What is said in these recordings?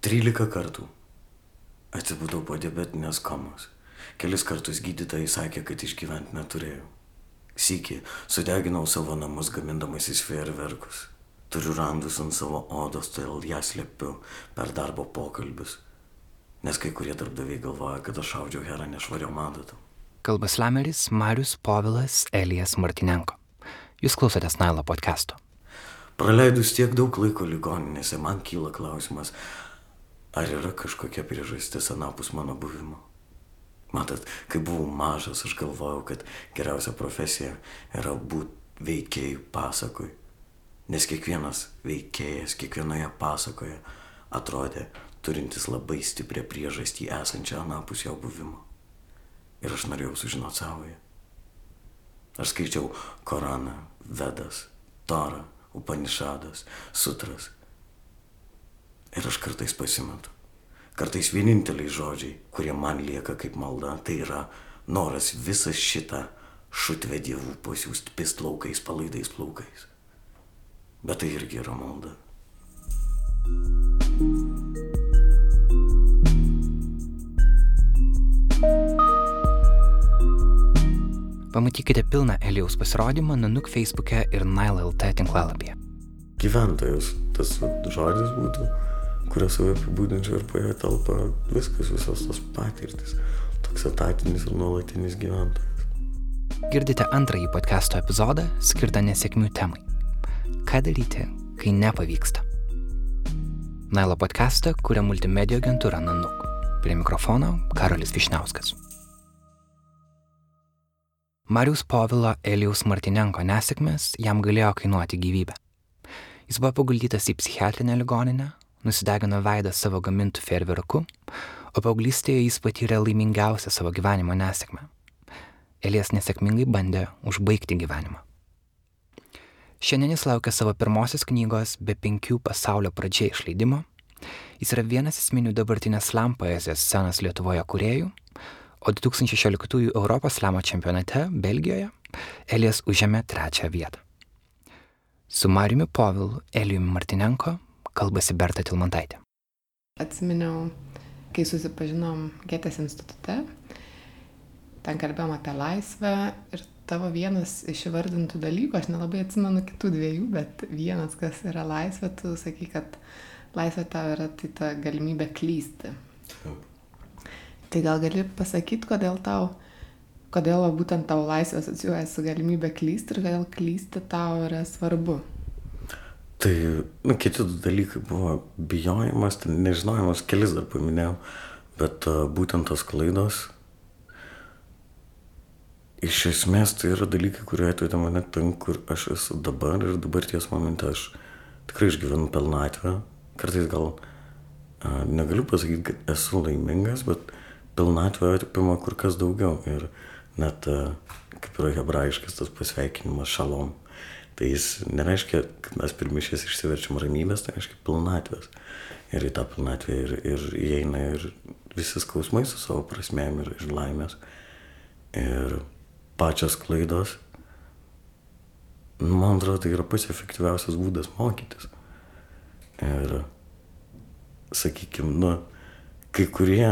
13 kartų. Atsibudau po diabetinės komos. Kelis kartus gydytojai sakė, kad išgyventi neturėjau. Sykį sudeginau savo namus gamindamasis fejerverkus. Turiu randus ant savo odos, todėl ją slėpiu per darbo pokalbius. Nes kai kurie darbdaviai galvoja, kad aš šaudžiau herą nešvariom adatom. Kalba slameris Marius Povilas Elijas Martinenko. Jūs klausotės Nailo podcast'o. Praleidus tiek daug laiko ligoninėse, man kyla klausimas, ar yra kažkokia priežastis anapus mano buvimo. Matot, kai buvau mažas, aš galvojau, kad geriausia profesija yra būti veikėjų pasakui. Nes kiekvienas veikėjas kiekvienoje pasakoje atrodė turintis labai stiprią priežastį esančią anapus jo buvimo. Ir aš norėjau sužinoti savoje. Aš skaičiau Koraną, Vedas, Torą, Upanišadas, Sutras. Ir aš kartais pasimetu. Kartais vieninteliai žodžiai, kurie man lieka kaip malda, tai yra noras visą šitą šutvę dievų pasiūsti pistlaukais, palaidais plaukais. Bet tai irgi yra malda. Pamatykite pilną Elijaus pasirodymą Nanuk Facebook'e ir Nile.lt tinklalapyje. Gyventojas, tas žodis būtų, kurią save apibūdinčiau ir po ją telpa viskas, visos tos patirtis. Toks etatinis ir nuolatinis gyventojas. Girdite antrąjį podcast'o epizodą skirtą nesėkmių temai. Ką daryti, kai nepavyksta? Nailo podcast'ą kuria multimedijų agentūra Nanuk. Prie mikrofono Karolis Višniauskas. Marius Povilo Elijaus Martinenko nesėkmės jam galėjo kainuoti gyvybę. Jis buvo paguldytas į psichiatrinę ligoninę, nusidegino veidą savo gamintų ferverku, o paauglystėje jis patyrė laimingiausią savo gyvenimo nesėkmę. Elijas nesėkmingai bandė užbaigti gyvenimą. Šiandien jis laukia savo pirmosios knygos be penkių pasaulio pradžiai išleidimo. Jis yra vienas esminių dabartinės slam poezijos scenos Lietuvoje kuriejų, o 2016 Europos slamo čempionate Belgijoje Elijas užėmė trečią vietą. Su Mariumi Povilu, Elijumi Martinenko kalbasi Berta Tilmantaitė. Atsiminiau, kai susipažinom Getės institute, ten kalbėjom apie laisvę ir tavo vienas iš įvardintų dalykų, aš nelabai atsimenu kitų dviejų, bet vienas, kas yra laisvė, tu sakai, kad laisvė tau yra tai ta galimybė klysti. Taip. Tai gal gali pasakyti, kodėl tau, kodėl būtent tau laisvė asocijuoja su galimybė klysti ir kodėl klysti tau yra svarbu. Tai, nu, kiti du dalykai buvo bijojimas, nežinojimas, kelis dar paminėjau, bet uh, būtent tos klaidos, iš esmės tai yra dalykai, kurie atvedė mane ten, kur aš esu dabar ir dabarties momente aš tikrai išgyvenu pilnatvę. Kartais gal uh, negaliu pasakyti, kad esu laimingas, bet pilnatvę apima kur kas daugiau. Ir net uh, kaip yra hebrajiškas tas pasveikinimas šalom. Tai jis nereiškia, kad mes pirmišės išsiverčiam ramybės, tai reiškia pilnatvės. Ir į tą pilnatvę ir, ir įeina ir visi skausmai su savo prasmėm ir, ir laimės. Ir pačios klaidos, nu, man atrodo, tai yra pats efektyviausias būdas mokytis. Ir, sakykime, nu, kai kurie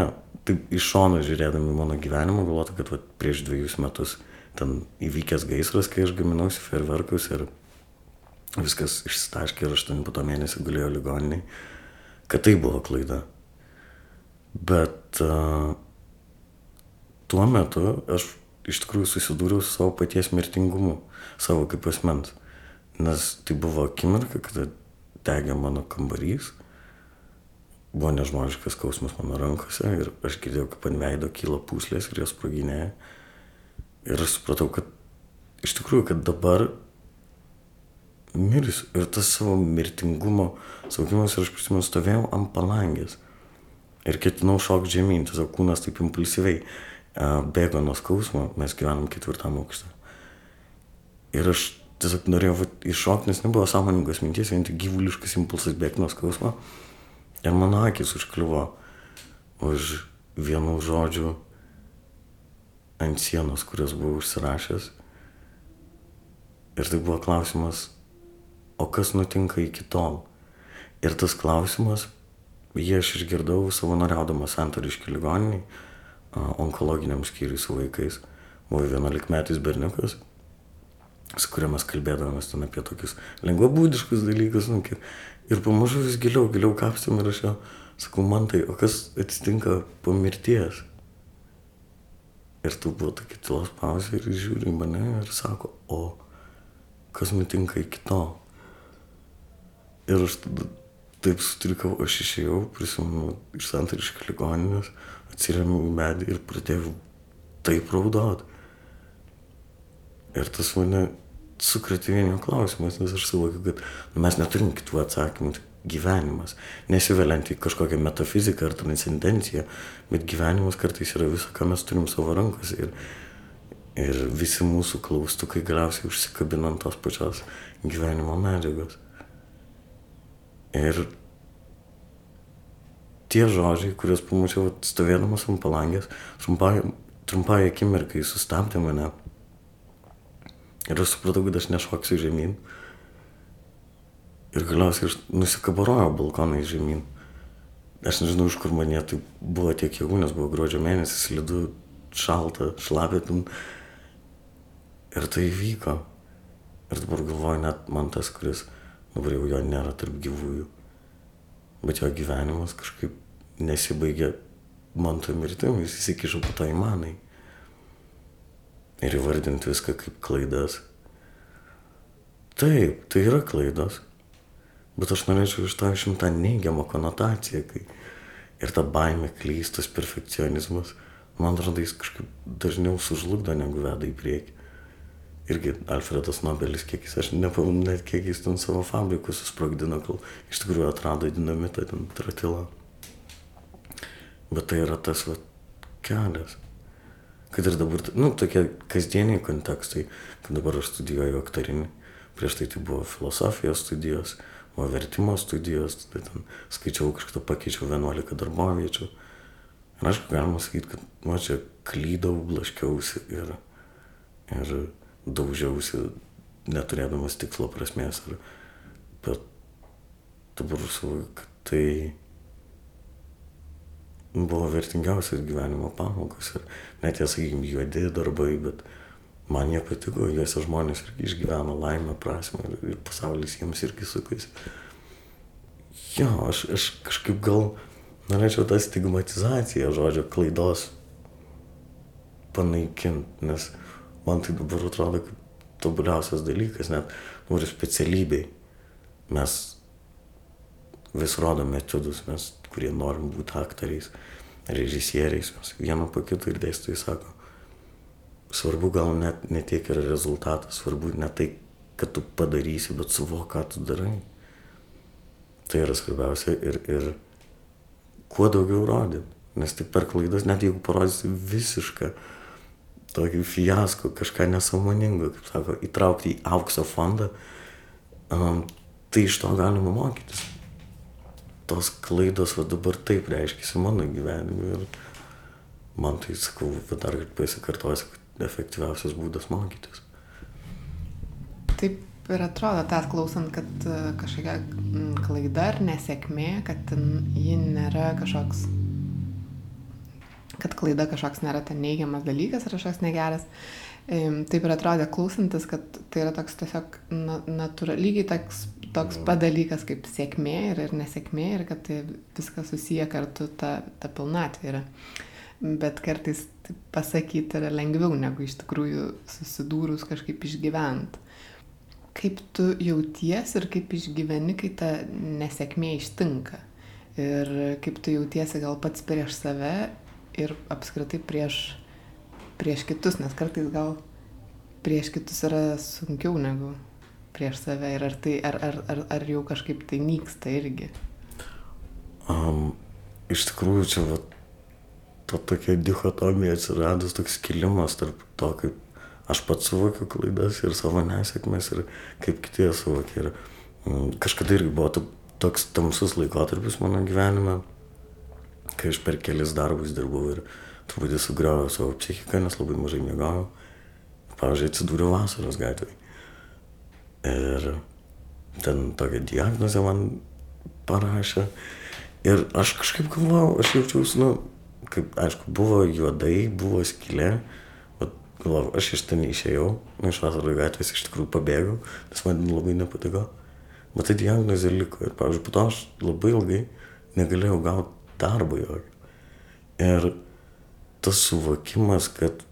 taip iš šono žiūrėdami mano gyvenimą galvotų, kad vat, prieš dviejus metus ten įvykęs gaisras, kai aš gaminausi ferverkus ir viskas išstaškė ir aštuoni po to mėnesį gulėjo ligoniniai, kad tai buvo klaida. Bet uh, tuo metu aš iš tikrųjų susidūriau su savo paties mirtingumu, savo kaip asmens. Nes tai buvo akimirka, kada degė mano kambarys, buvo nežmoniškas skausmas mano rankose ir aš girdėjau, kaip ant veido kyla pūslės ir jos sproginėja. Ir aš supratau, kad iš tikrųjų, kad dabar mirsiu. Ir tas savo mirtingumo saugimas ir aš prisimenu, stovėjau ant palangės. Ir ketinau šokti žemyn, tiesiog kūnas taip impulsyviai uh, bėgo nuo skausmo, mes gyvenam ketvirtam aukšte. Ir aš tiesiog norėjau iššokti, nes nebuvo sąmoningos minties, vien tik gyvuliškas impulsas bėgti nuo skausmo. Ir mano akis užkliuvo už vienų žodžių ant sienos, kurias buvau užsirašęs. Ir tai buvo klausimas, o kas nutinka iki tol? Ir tas klausimas jį aš išgirdau savanoriaudamas santariškių ligoniniai, onkologiniam skyriui su vaikais. Buvo vienuolikmetis berniukas, su kuriuo mes kalbėdavomės ten apie tokius lengvabūdiškus dalykus. Nu, kiek, ir pamažu vis giliau, giliau kapstėm ir aš jau sakau, man tai, o kas atsitinka po mirties? Ir tu buvo tokia tylos pauzė ir žiūri mane ir sako, o kas nutinka iki to? Ir aš tada taip sutrikau, aš išėjau, prisimenu iš santariškų ligoninės, atsiremiau į medį ir pradėjau taip raudot. Ir tas mane sukretė vienio klausimas, nes aš suvokiu, kad nu, mes neturim kitų atsakymų. Gyvenimas, nesiveliant į kažkokią metafiziką ar transcendenciją, bet gyvenimas kartais yra visą, ką mes turim savo rankose. Ir, ir visi mūsų klaustukai galiausiai užsikabina ant tos pačios gyvenimo medžiagos. Ir tie žodžiai, kuriuos pamačiau stovėdamas ant palangės, trumpai, trumpai akimirkai sustabdė mane Ir aš supratau, kad aš nešoksiu žemyn. Ir galiausiai aš nusikabarojau balkonai žemyn. Aš nežinau, iš kur man jie tai buvo tiek jėgų, nes buvo gruodžio mėnesis, slidu, šalta, šlapėtum. Ir tai vyko. Ir dabar galvoju, net man tas, kuris, dabar jau jo nėra tarp gyvųjų. Bet jo gyvenimas kažkaip nesibaigė man to mirtim, jis įsikišo po to į manai ir įvardinti viską kaip klaidas. Taip, tai yra klaidos, bet aš norėčiau iš to išimti tą neigiamą konotaciją, kai ir ta baime klystas, perfekcionizmas, man atrodo, jis kažkaip dažniau sužlugdo, negu veda į priekį. Irgi Alfredas Nobelis, kiek jis, aš nepamenu net kiek jis ten savo fabrikus susprogdino, kol iš tikrųjų atrado dinamitą ten tratilą. Bet tai yra tas va, kelias kad ir dabar, nu, tokie kasdieniai kontekstai, kad dabar aš studijuoju aktorinį, prieš tai tai buvo filosofijos studijos, buvo vertimo studijos, tai ten skaičiau kažkada pakeičiau 11 darboviečių. Ir aišku, galima sakyti, kad, nu, čia klydau, blaškiausi ir, ir daužiausi, neturėdamas tikslo prasmės. Ir, bet dabar suvokiu, kad tai buvo vertingiausias gyvenimo pamokos ir net jie, sakykime, juodi darbai, bet man jie patiko, juose žmonės irgi išgyveno laimę, prasme ir, ir pasaulis jiems irgi sukasi. Jo, aš, aš kažkaip gal norėčiau tą stigmatizaciją žodžio klaidos panaikinti, nes man tai dabar atrodo kaip tobuliausias dalykas, net noriu specialybei. Mes vis rodome etudus, mes kurie norim būti aktoriais, režisieriais, mes vieną po kito ir dėstytojai sako, svarbu gal net ne tiek yra rezultatas, svarbu ne tai, kad tu padarysi, bet suvok, ką tu darai. Tai yra svarbiausia ir, ir kuo daugiau rodyti, nes tik per klaidas, net jeigu parodysi visišką tokį fiasko, kažką nesąmoningo, kaip sako, įtraukti į aukso fondą, um, tai iš to galima mokytis tos klaidos va dabar taip reiškiasi mano gyvenime ir man tai sakau, bet dar kartą pasikartosiu, kad efektyviausias būdas mokytis. Taip ir atrodo, tas klausant, kad e, kažkokia klaida ar nesėkmė, kad ji nėra kažkoks, kad klaida kažkoks nėra ten neigiamas dalykas ar kažkoks negeras. Taip ir atrodė klausantis, kad tai yra toks tiesiog na, natūra, lygiai toks toks pat dalykas kaip sėkmė ir, ir nesėkmė ir kad tai viskas susiję kartu ta, ta pilnatvė yra. Bet kartais tai pasakyti yra lengviau negu iš tikrųjų susidūrus kažkaip išgyvent. Kaip tu jauties ir kaip išgyveni, kai ta nesėkmė ištinka. Ir kaip tu jautiesi gal pats prieš save ir apskritai prieš, prieš kitus, nes kartais gal prieš kitus yra sunkiau negu prieš save ir ar, tai, ar, ar, ar, ar jau kažkaip tai nyksta irgi? Um, iš tikrųjų, čia va, to tokia dichotomija atsiradus, toks kilimas tarp to, kaip aš pats suvokiu klaidas ir savo nesėkmės ir kaip kiti jas suvokia. Ir um, kažkada irgi buvo toks tamsus laikotarpis mano gyvenime, kai aš per kelis darbus dirbau ir truputį sugriovau savo psichiką, nes labai mažai mėgau. Pavyzdžiui, atsidūriau vasaros gatvėje. Ir ten tokią diagnozę man parašė. Ir aš kažkaip galvojau, aš jaučiausi, nu, kaip, aišku, buvo juodai, buvo skylė, galvojau, aš iš ten išėjau, nu, iš vasaro gatvės iš tikrųjų pabėgau, nes man labai nepatiko. Bet tai diagnozė liko ir, pavyzdžiui, po to aš labai ilgai negalėjau gauti darbo jokio. Ir tas suvokimas, kad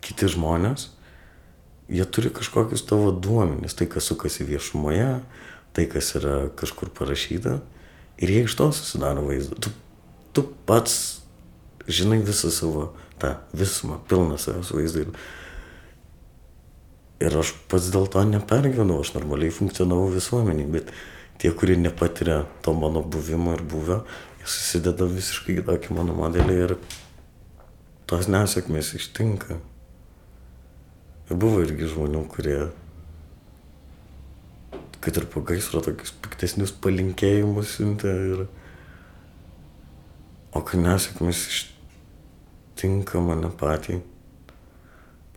kiti žmonės, jie turi kažkokius tavo duomenis, tai kas sukasi viešumoje, tai kas yra kažkur parašyta, ir jie iš to susidaro vaizdą. Tu, tu pats žinai visą savo tą visumą, pilną savęs vaizdą. Ir aš pats dėl to nepergyvenau, aš normaliai funkcionavau visuomeniai, bet tie, kurie nepatiria to mano buvimo ir jie susideda visiškai kitokį mano modelį ir tos nesėkmės ištinka. Ir buvo irgi žmonių, kurie, kad ir po gaisro, tokius piktesnius palinkėjimus siuntė. Ir... O kai nesėkmės ištinka mane patį,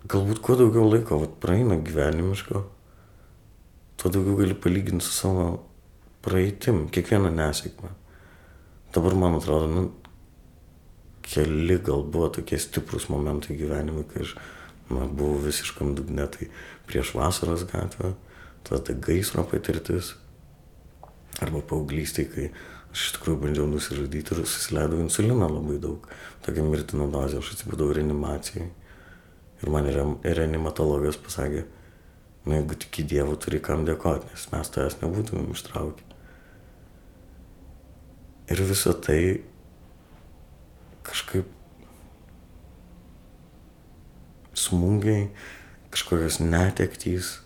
galbūt kuo daugiau laiko vat, praeina gyvenimiško, tuo daugiau gali palyginti su savo praeitim, kiekvieną nesėkmę. Dabar man atrodo, nu, keli gal buvo tokie stiprus momentai gyvenime, kai aš na, buvau visiškam dugne, tai prieš vasaros gatvę, tada gaisro patirtis, arba paauglystė, kai aš iš tikrųjų bandžiau nusižudyti ir susileidau insuliną labai daug. Tokia mirtina dozė, aš atsibudau reanimacijai. Ir man reanimatologas pasakė, nu jeigu tik į Dievą turi kam dėkoti, nes mes tavęs nebūtumėm ištraukę. Ir visą tai kažkaip smūgiai, kažkokios netektys,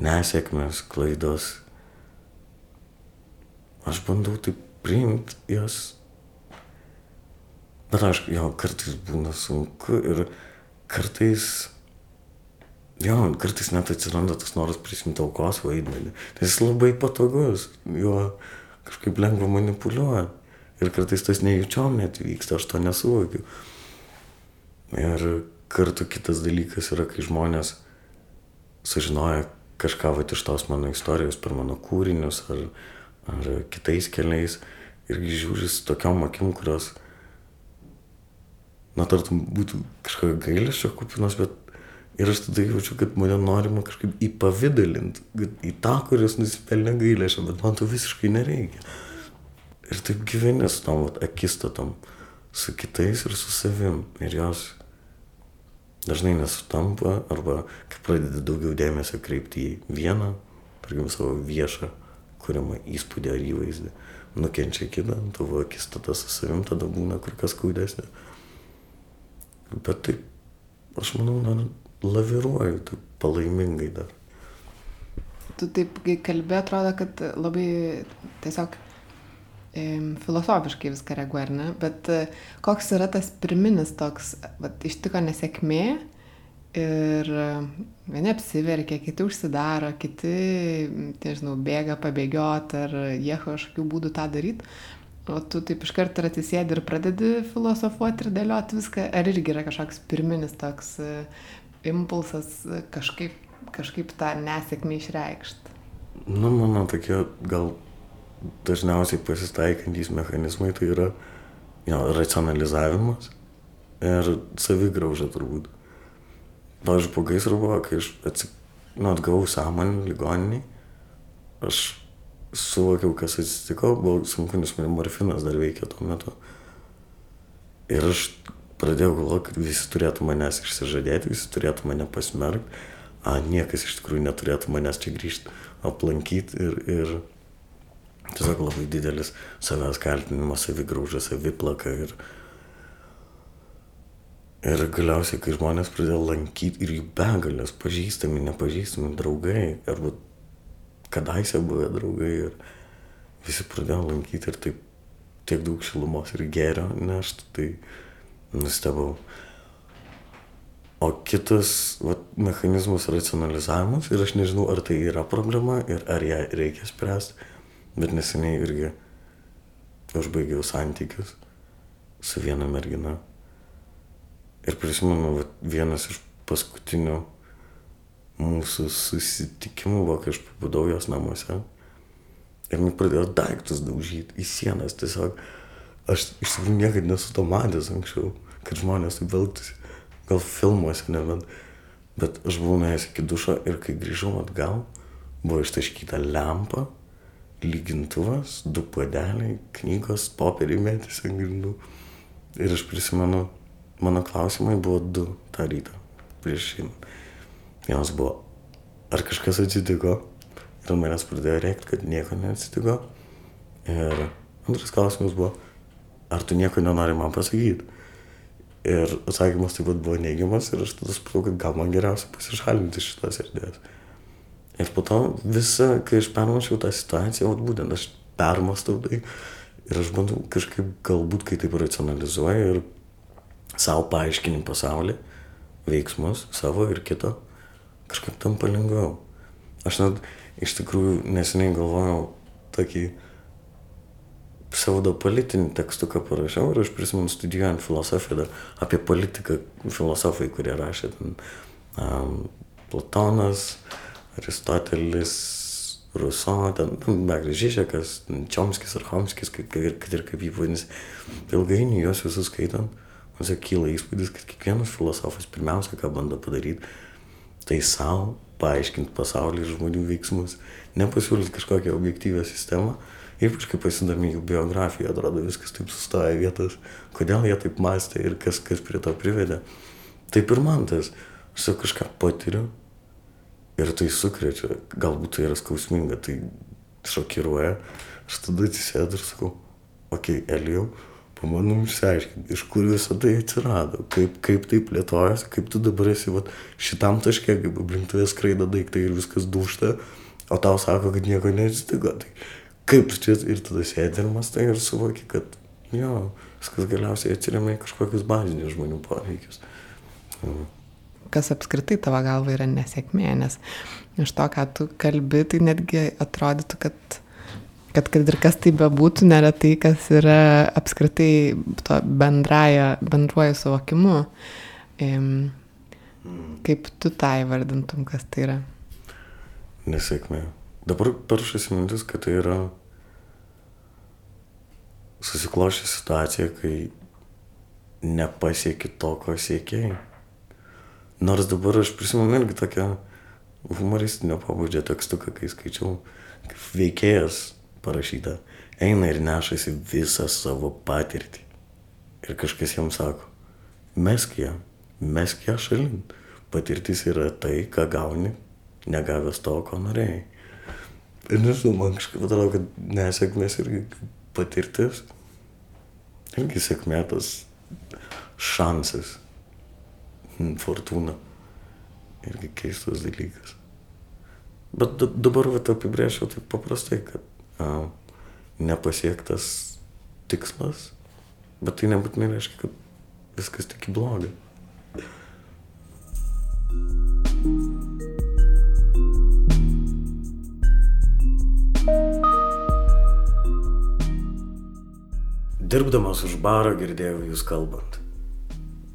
nesėkmės, klaidos. Aš bandau taip priimti jas. Bet aišku, jo, kartais būna sunku ir kartais, jo, kartais net atsiranda tas noras prisimti aukos vaidmenį. Tai jis labai patogus, juo kažkaip lengva manipuliuoti. Ir kartais tas nejučiom net vyksta, aš to nesuvokiu. Ir kartu kitas dalykas yra, kai žmonės sužinoja kažką va iš tos mano istorijos per mano kūrinius ar, ar kitais keliais irgi žiūri su tokiom akim, kurios, na, tartum būtų kažkokio gailesčio kupinos, bet ir aš tada jaučiu, kad mane norima kažkaip įpavydalinti, į tą, kuris nusipelnė gailesčio, bet man to visiškai nereikia. Ir taip gyveni su tom akistatom, su kitais ir su savim. Ir jos dažnai nesutampa arba kai pradedi daugiau dėmesio kreipti į vieną, tarkim, savo viešą kuriamą įspūdį ar įvaizdį, nukenčia kitą, tavo akistata su savim tada būna kur kas skaudesnė. Bet taip, aš manau, na, laviruoju taip palaimingai dar. Tu taip, kai kalbė, atrodo, kad labai tiesiog filosofiškai viską reaguoja, ne? Bet e, koks yra tas pirminis toks, vat, ištiko nesėkmė ir e, vieni apsiverkia, kiti užsidaro, kiti, nežinau, bėga pabėgioti ar ieško kažkokių būdų tą daryti. O tu taip iš karto ir atsisėdi ir pradedi filosofuoti ir dėlioti viską, ar irgi yra kažkoks pirminis toks e, impulsas kažkaip, kažkaip tą nesėkmę išreikšti? Nu, mano tokia gal dažniausiai pasitaikantys mechanizmai tai yra jo, racionalizavimas ir savigrauža turbūt. Pavyzdžiui, po gaisro buvo, kai aš atsik... nu, atgavau sąmonį ligoniniai, aš suvokiau, kas atsitiko, buvo sunku, nes man morfinas dar veikia tuo metu. Ir aš pradėjau galvoti, kad visi turėtų manęs išsižadėti, visi turėtų mane pasmerkti, a niekas iš tikrųjų neturėtų manęs čia grįžti aplankyti ir, ir Tiesiog labai didelis savęs kaltinimas, savigrauža, saviplaka ir, ir galiausiai, kai žmonės pradėjo lankyti ir jų begalės, pažįstami, nepažįstami draugai, arba kadaise buvę draugai ir visi pradėjo lankyti ir taip tiek daug šilumos ir gėrio nešti, tai nustebau. O kitas vat, mechanizmas racionalizavimas ir aš nežinau, ar tai yra problema ir ar ją reikia spręsti Bet neseniai irgi užbaigiau santykius su viena mergina. Ir prisimenu, vienas iš paskutinių mūsų susitikimų buvo, kai aš pabudau jos namuose. Ir man pradėjo daiktus daužyti į sienas. Tiesiog aš iš tikrųjų niekada nesu to matęs anksčiau, kad žmonės taip elgtųsi. Gal filmuose, nebent. Bet aš buvau nuėjęs iki dušo ir kai grįžau atgal, buvo ištaškyta lempa, lygintuvas, du puodeliai, knygos, popieriai mėtėsi ant grindų. Ir aš prisimenu, mano klausimai buvo du tą rytą prieš šiandien. Vienas buvo, ar kažkas atsitiko? Ir manęs pradėjo reikti, kad nieko neatsitiko. Ir antras klausimas buvo, ar tu nieko nenori man pasakyti? Ir atsakymas taip pat buvo neigiamas ir aš tada supratau, kad gal man geriausia pasišalinti iš šitos erdvės. Ir po to visą, kai aš permačiau tą situaciją, vat būtent aš permastau tai ir aš bandau kažkaip galbūt, kai taip racionalizuoju ir savo paaiškinį pasaulį, veiksmus savo ir kito, kažkaip tampa lengviau. Aš net iš tikrųjų neseniai galvojau tokį pseudopolitinį tekstuką parašiau ir aš prisimenu studijuojant filosofiją apie politiką filosofai, kurie rašė ten um, Platonas, Aristotelis, Ruso, ten Beglis Žižekas, Čiomskis ar Homskis, kad, kad ir kaip jį vadinasi. Ilgainiui juos visus skaitant, man kyla įspūdis, kad kiekvienas filosofas pirmiausia, ką bando padaryti, tai savo paaiškinti pasaulį ir žmonių veiksmus, nepasiūlyti kažkokią objektyvę sistemą. Ypač kai pasidomi jų biografiją, atrodo viskas taip sustoja vietas, kodėl jie taip mąstė ir kas, kas prie to privedė. Taip ir man tas, aš jau kažką patiriu ir tai sukrečia, galbūt tai yra skausminga, tai šokiruoja, aš tada atsisėdu ir sakau, okei, okay, Elijau, pabandom išsiaiškinti, iš kur visą tai atsirado, kaip, kaip tai plėtojasi, kaip tu dabar esi vat, šitam taške, kaip aplink tave skraido daiktai ir viskas dušta, o tau sako, kad nieko neatsitiko. Tai kaip čia ir tada sėdi ir mastai ir suvoki, kad jo, viskas galiausiai atsiriamai kažkokius bazinius žmonių poreikius. Kas apskritai tavo galva yra nesėkmė, nes iš to, ką tu kalbi, tai netgi atrodytų, kad kad kad ir kas tai bebūtų, nėra tai, kas yra apskritai to bendraja, bendruoju suvokimu. Kaip tu tą įvardintum, kas tai yra? Nesėkmė. Dabar peršasi mintis, kad tai yra susiklošė situacija, kai nepasieki to, ko siekiai. Nors dabar aš prisimenu irgi tokią humoristinio pabudžio tekstuką, kai skaičiau, kaip veikėjas parašyta, eina ir nešasi visą savo patirtį. Ir kažkas jam sako, mesk ją, mesk ją šalin. Patirtis yra tai, ką gauni, negavęs to, ko norėjai. Ir nežinau, man kažkaip atrodo, kad nesėkmės irgi patirtis. Irgi sėkmė tas šansas, fortūna. Irgi keistas dalykas. Bet dabar vat apibrėžiau taip paprastai, kad a, nepasiektas tikslas, bet tai nebūtinai reiškia, kad viskas tik į blogą. Dirbdamas už barą girdėjau jūs kalbant.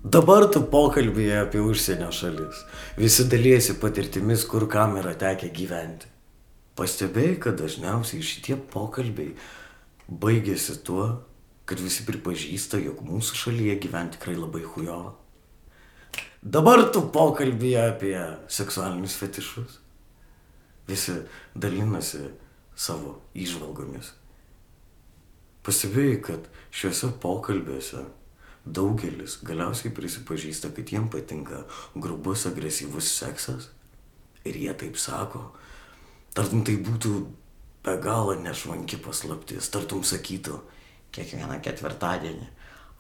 Dabar tu pokalbėje apie užsienio šalis. Visi dalysi patirtimis, kur kam yra tekę gyventi. Pastebėjai, kad dažniausiai šitie pokalbiai baigėsi tuo, kad visi pripažįsta, jog mūsų šalyje gyventi tikrai labai hujovo. Dabar tu pokalbėje apie seksualinius fetišus. Visi dalinasi savo išvalgomis. Pastebėjai, kad šiuose pokalbiuose daugelis galiausiai prisipažįsta, kad jiem patinka grubus, agresyvus seksas. Ir jie taip sako, Tartum tai būtų be galo nešvanki paslaptis, tartum sakytų, kiekvieną ketvirtadienį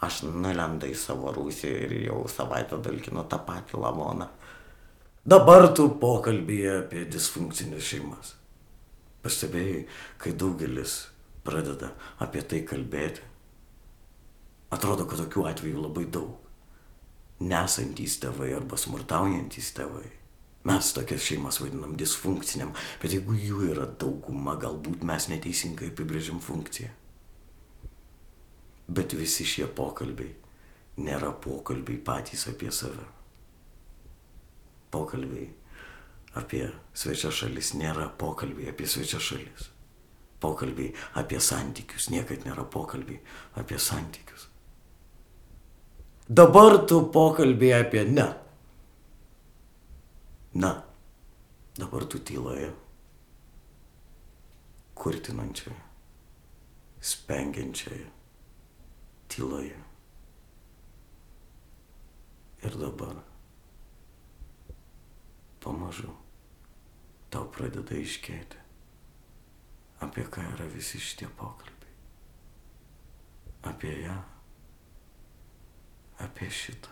aš nulendu į savo rūsį ir jau savaitę dalkinu tą patį lavoną. Dabar tu pokalbėje apie disfunkcinius šeimas. Pastebėjai, kai daugelis pradeda apie tai kalbėti. Atrodo, kad tokių atvejų labai daug. Nesantys tėvai arba smurtaujantys tėvai Mes tokias šeimas vadinam disfunkciniam, bet jeigu jų yra dauguma, galbūt mes neteisingai apibrėžim funkciją. Bet visi šie pokalbiai nėra pokalbiai patys apie save. Pokalbiai apie svečią šalis nėra pokalbiai apie svečią šalis. Pokalbiai apie santykius, niekad nėra pokalbiai apie santykius. Dabar tu pokalbiai apie ne. Na, dabar tu tyloje, kurtinančioje, spengiančioje, tyloje. Ir dabar pamažu tau pradeda iškėti, apie ką yra visi šitie pokalbiai. Apie ją, apie šitą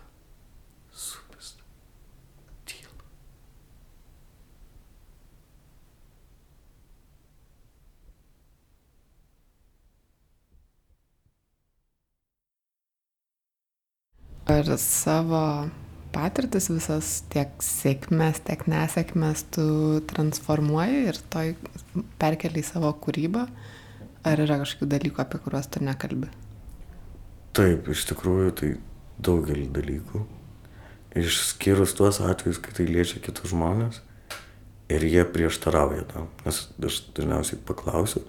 supistą tylą. Ar savo patirtis visas tiek sėkmės, tiek nesėkmės tu transformuoji ir toj perkeli į savo kūrybą? Ar yra kažkokių dalykų, apie kuriuos tu nekalbi? Taip, iš tikrųjų, tai daugelį dalykų. Išskyrus tuos atvejus, kai tai liečia kitus žmonės ir jie prieštarauja tam. Nes aš dažniausiai paklausiu,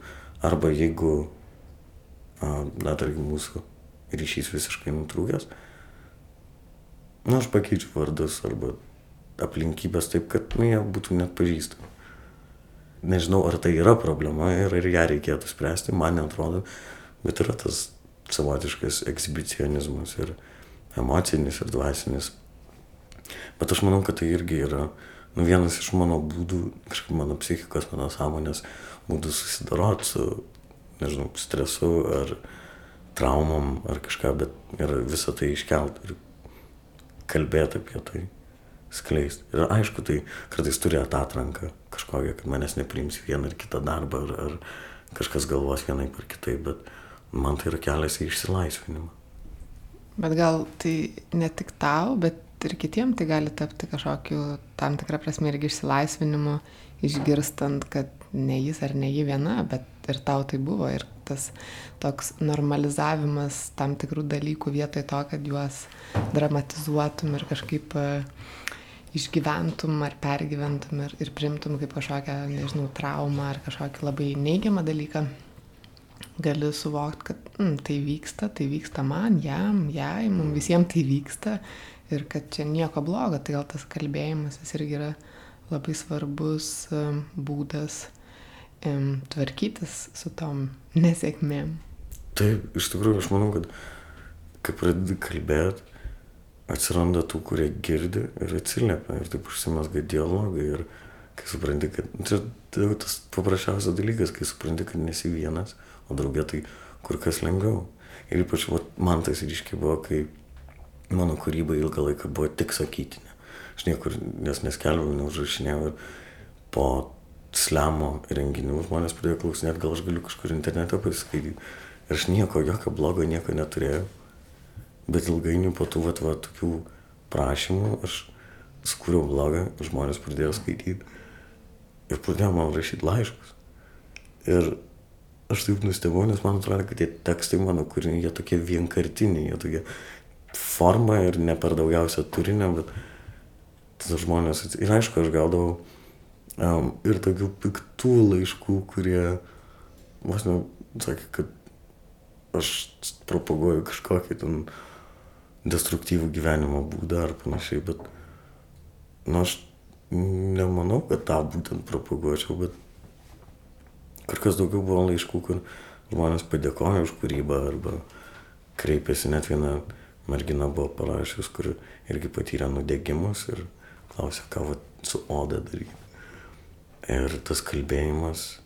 arba jeigu, na, tarkim, mūsų ryšys visiškai nutrūkęs, na, aš pakeičiu vardus arba aplinkybės taip, kad, nu, jie būtų net pažįstami. Nežinau, ar tai yra problema ir ar ją reikėtų spręsti, man netrodo, bet yra tas savotiškas ekshibicionizmas ir emocinis ir dvasinis. Bet aš manau, kad tai irgi yra nu, vienas iš mano būdų, kažkaip mano psichikos, mano sąmonės būdų susidoroti su, nežinau, stresu ar traumom ar kažką, bet ir visą tai iškelt ir kalbėti apie tai, skleisti. Ir aišku, tai kartais turi atatranką kažkokią, kad manęs nepriims vieną ar kitą darbą, ar, ar kažkas galvos vienaip ar kitaip, bet man tai yra kelias į išsilaisvinimą. Bet gal tai ne tik tau, bet ir kitiem tai gali tapti kažkokiu tam tikrą prasme irgi išsilaisvinimu, išgirstant, kad ne jis ar ne ji viena, bet ir tau tai buvo. Ir tas toks normalizavimas tam tikrų dalykų vietoj to, kad juos dramatizuotum ir kažkaip e, išgyventum ar pergyventum ir, ir primtum kaip kažkokią, nežinau, traumą ar kažkokį labai neigiamą dalyką gali suvokti, kad mm, tai vyksta, tai vyksta man, jam, jai, mums visiems tai vyksta ir kad čia nieko blogo, tai gal tas kalbėjimas jis irgi yra labai svarbus um, būdas um, tvarkytis su tom nesėkmėm. Taip, iš tikrųjų, aš manau, kad kai pradedi kalbėti, atsiranda tų, kurie girdi ir atsiliepia ir taip užsimasga dialogai ir kai supranti, kad čia tai tas paprasčiausias dalykas, kai supranti, kad nesi vienas, o draugė tai kur kas lengviau. Ir ypač vat, man tas ryškiai buvo, kai mano kūryba ilgą laiką buvo tik sakytinė. Aš niekur nes neskelbiau, neužrašinėjau ir po slemo renginių žmonės pradėjo klausinėti, gal aš galiu kažkur internete pasiskaityti. Ir aš nieko, jokio blogo, nieko neturėjau. Bet ilgainiui po tų vat, vat, tokių prašymų aš skūriau blogą, žmonės pradėjo skaityti ir pradėjo man rašyti laiškus. Ir aš taip nustebau, nes man atrodo, kad tie tekstai mano kūriniai, jie tokie vienkartiniai, jie tokie forma ir ne per daugiausia turinio, bet tas žmonės, ir aišku, aš gaudavau um, ir tokių piktų laiškų, kurie, vos ne, sakė, kad aš propaguoju kažkokį ten destruktyvų gyvenimo būdą ar panašiai, bet, nu, aš nemanau, kad tą būtent propaguočiau, bet kur kas daugiau buvo laiškų, kur žmonės padėkojo už kūrybą arba kreipėsi net viena mergina buvo parašius, kur irgi patyrė nudegimus ir klausė, ką va, su oda daryti. Ir tas kalbėjimas,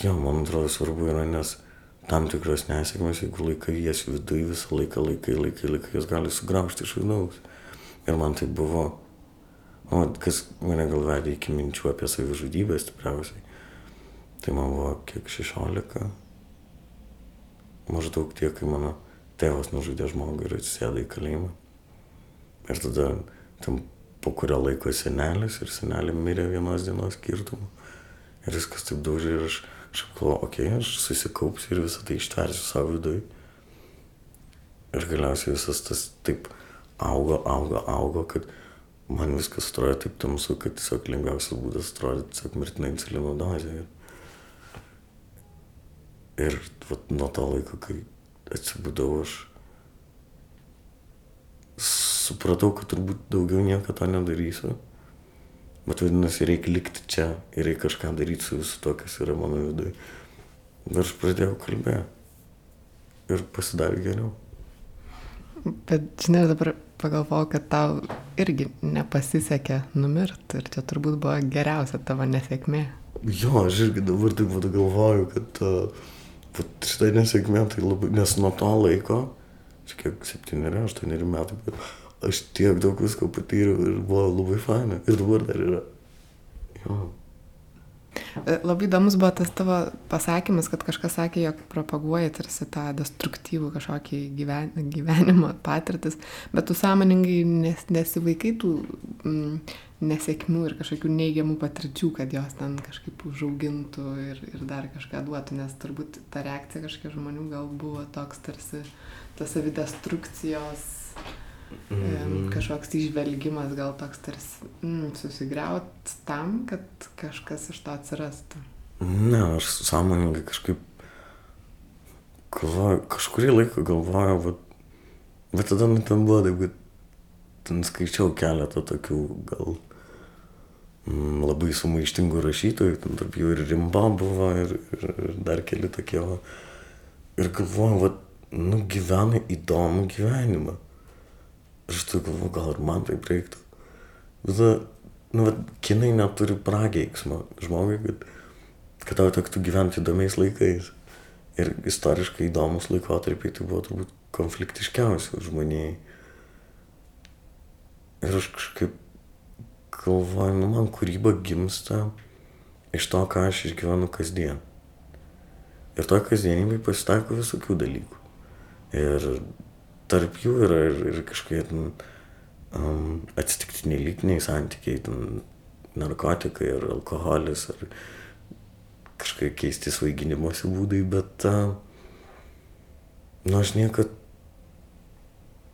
jo, man atrodo, svarbu yra, nes tam tikros nesėkmės, jeigu laikai jas viduje visą laiką, laikai, laikai, laikai, jas gali sugraužti iš vidaus. Ir man tai buvo, o, kas mane gal vedė iki minčių apie savižudybę stipriausiai. Tai man buvo kiek 16, maždaug tiek, kai mano tėvas nužudė žmogų ir atsisėdo į kalėjimą. Ir tada tam po kurio laiko senelis ir senelė mirė vienos dienos skirtumu. Ir viskas taip daužė ir aš kažkaip galvoju, okei, okay, aš susikaupsiu ir visą tai ištversiu savo viduje. Ir galiausiai visas tas taip augo, augo, augo, kad man viskas atrodė taip tamsu, kad tiesiog lengviausias būdas atrodė tiesiog mirtinai insulino dozė. Ir, Ir vat, nuo to laiko, kai atsibudau, aš supratau, kad turbūt daugiau nieko to nedarysiu. Bet vadinasi, reikia likti čia ir reikia kažką daryti su visu to, kas yra mano viduje. Ir aš pradėjau kalbėti. Ir pasidarė geriau. Bet, žinai, dabar pagalvojau, kad tau irgi nepasisekė numirti ir čia turbūt buvo geriausia tavo nesėkmė. Jo, aš irgi dabar taip pat galvoju, kad uh, šitą nesėkmę tai labai, nes nuo to laiko, čia kiek septyneri, aštuoneri metai, bet aš tiek daug visko patyriau ir buvo labai faina. Ir dabar dar yra. Jo. E, labai įdomus buvo tas tavo pasakymas, kad kažkas sakė, jog propaguoja tarsi tą destruktyvų kažkokį gyven, gyvenimo patirtis, bet tu sąmoningai nes, nesivaikai tų mm, nesėkmių ir kažkokių neigiamų patirčių, kad jos ten kažkaip užaugintų ir, ir dar kažką duotų, nes turbūt ta reakcija kažkiek žmonių gal buvo toks tarsi tas savidestrukcijos Mm. Kažkoks išvelgimas gal toks tarsi mm, susigriaut tam, kad kažkas iš to atsirastų. Ne, aš sąmoningai kažkaip galvoju, kažkurį laiką galvojau, bet, bet tada nu, ten buvo taip, kad ten skaičiau keletą tokių gal mm, labai sumaištingų rašytojų, ten tarp jų ir Rimba buvo, ir, ir, ir dar keli tokie. Va. Ir galvoju, va, nu gyvena įdomų gyvenimą. Ir aš tai galvoju, gal ir man taip reiktų. Tada, nu, va, kinai neturi prageiksmo žmogui, kad, kad tau tektų gyventi įdomiais laikais. Ir istoriškai įdomus laikotarpiai tai buvo turbūt konfliktiškiausi žmonijai. Ir aš kažkaip galvoju, nu man kūryba gimsta iš to, ką aš išgyvenu kasdien. Ir to kasdienybėje pasitaiko visokių dalykų. Ir tarp jų yra ir, ir kažkokie ten, um, atsitiktiniai lytiniai santykiai, ten, narkotikai ar alkoholis ar kažkokie keisti svaiginimosi būdai, bet uh, nu aš niekad,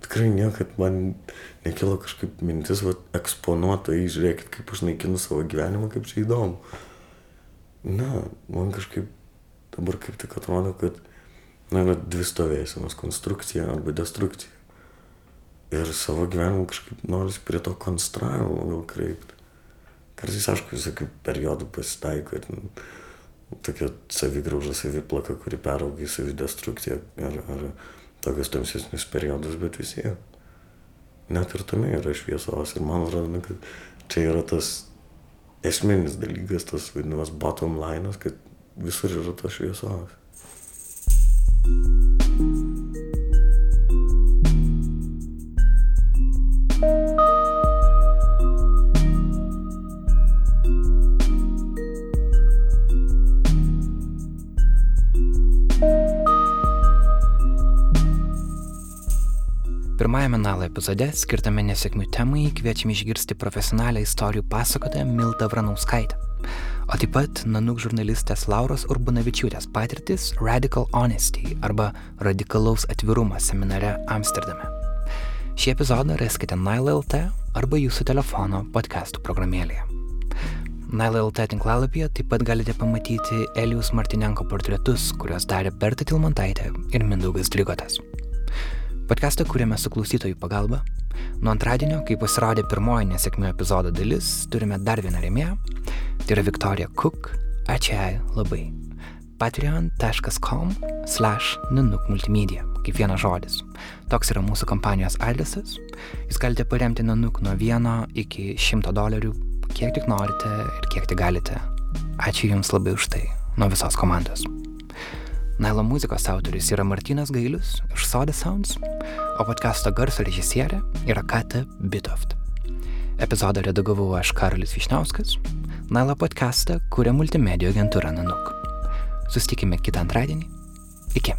tikrai niekad man nekilo kažkaip mintis, va, eksponuotai, žiūrėkit, kaip aš naikinu savo gyvenimą, kaip čia įdomu. Na, man kažkaip dabar kaip tik atrodo, kad na, yra dvi stovėsenos - konstrukcija arba destrukcija. Ir savo gyvenimą kažkaip noriu prie to konstravimo gal kreipti. Kartais, aišku, visokių periodų pasitaiko ir nu, tokia savigrauža, saviplaka, kuri peraugia į savidestrukciją ar, ar tokius tamsesnius periodus, bet vis tiek. Net ir tame yra šviesos ir man atrodo, kad čia yra tas esminis dalykas, tas vadinamas bottom line, kad visur yra tos šviesos. Pirmajame Nalo epizode, skirtame nesėkmių temai, kviečiame išgirsti profesionalią istorijų pasakotoją Mildą Vranauskaitę o taip pat Nanuk žurnalistės Lauros Urbanavičiūtės patirtis Radical Honesty arba radikalaus atvirumo seminare Amsterdame. Šį epizodą raskite Nile.lt arba jūsų telefono podcastų programėlėje. Nile.lt tinklalapyje taip pat galite pamatyti Elijus Martinenko portretus, kuriuos darė Berta Tilmantaitė ir Mindaugas Drigotas. Podcastą kūrėme su klausytojų pagalba. Nuo antradienio, kai pasirodė pirmoji nesėkmių epizodo dalis, turime dar vieną rėmėją Tai yra Viktorija Cook. Ačiū jai labai. patreon.com slash nanuk multimedia, kaip vienas žodis. Toks yra mūsų kompanijos adresas. Jūs galite paremti nanuk nuo vieno iki šimto dolerių, kiek tik norite ir kiek tik galite. Ačiū Jums labai už tai, nuo visos komandos. Nailo muzikos autorius yra Martinas Gailius iš Soda Sounds, o podcasto garso režisierė yra Kata Bitoft. Epizodą redagavau aš Karolis Višniauskas, Naila podcastą kuria multimedijų agentūra Nanuk. Sustikime kitą antradienį. Iki.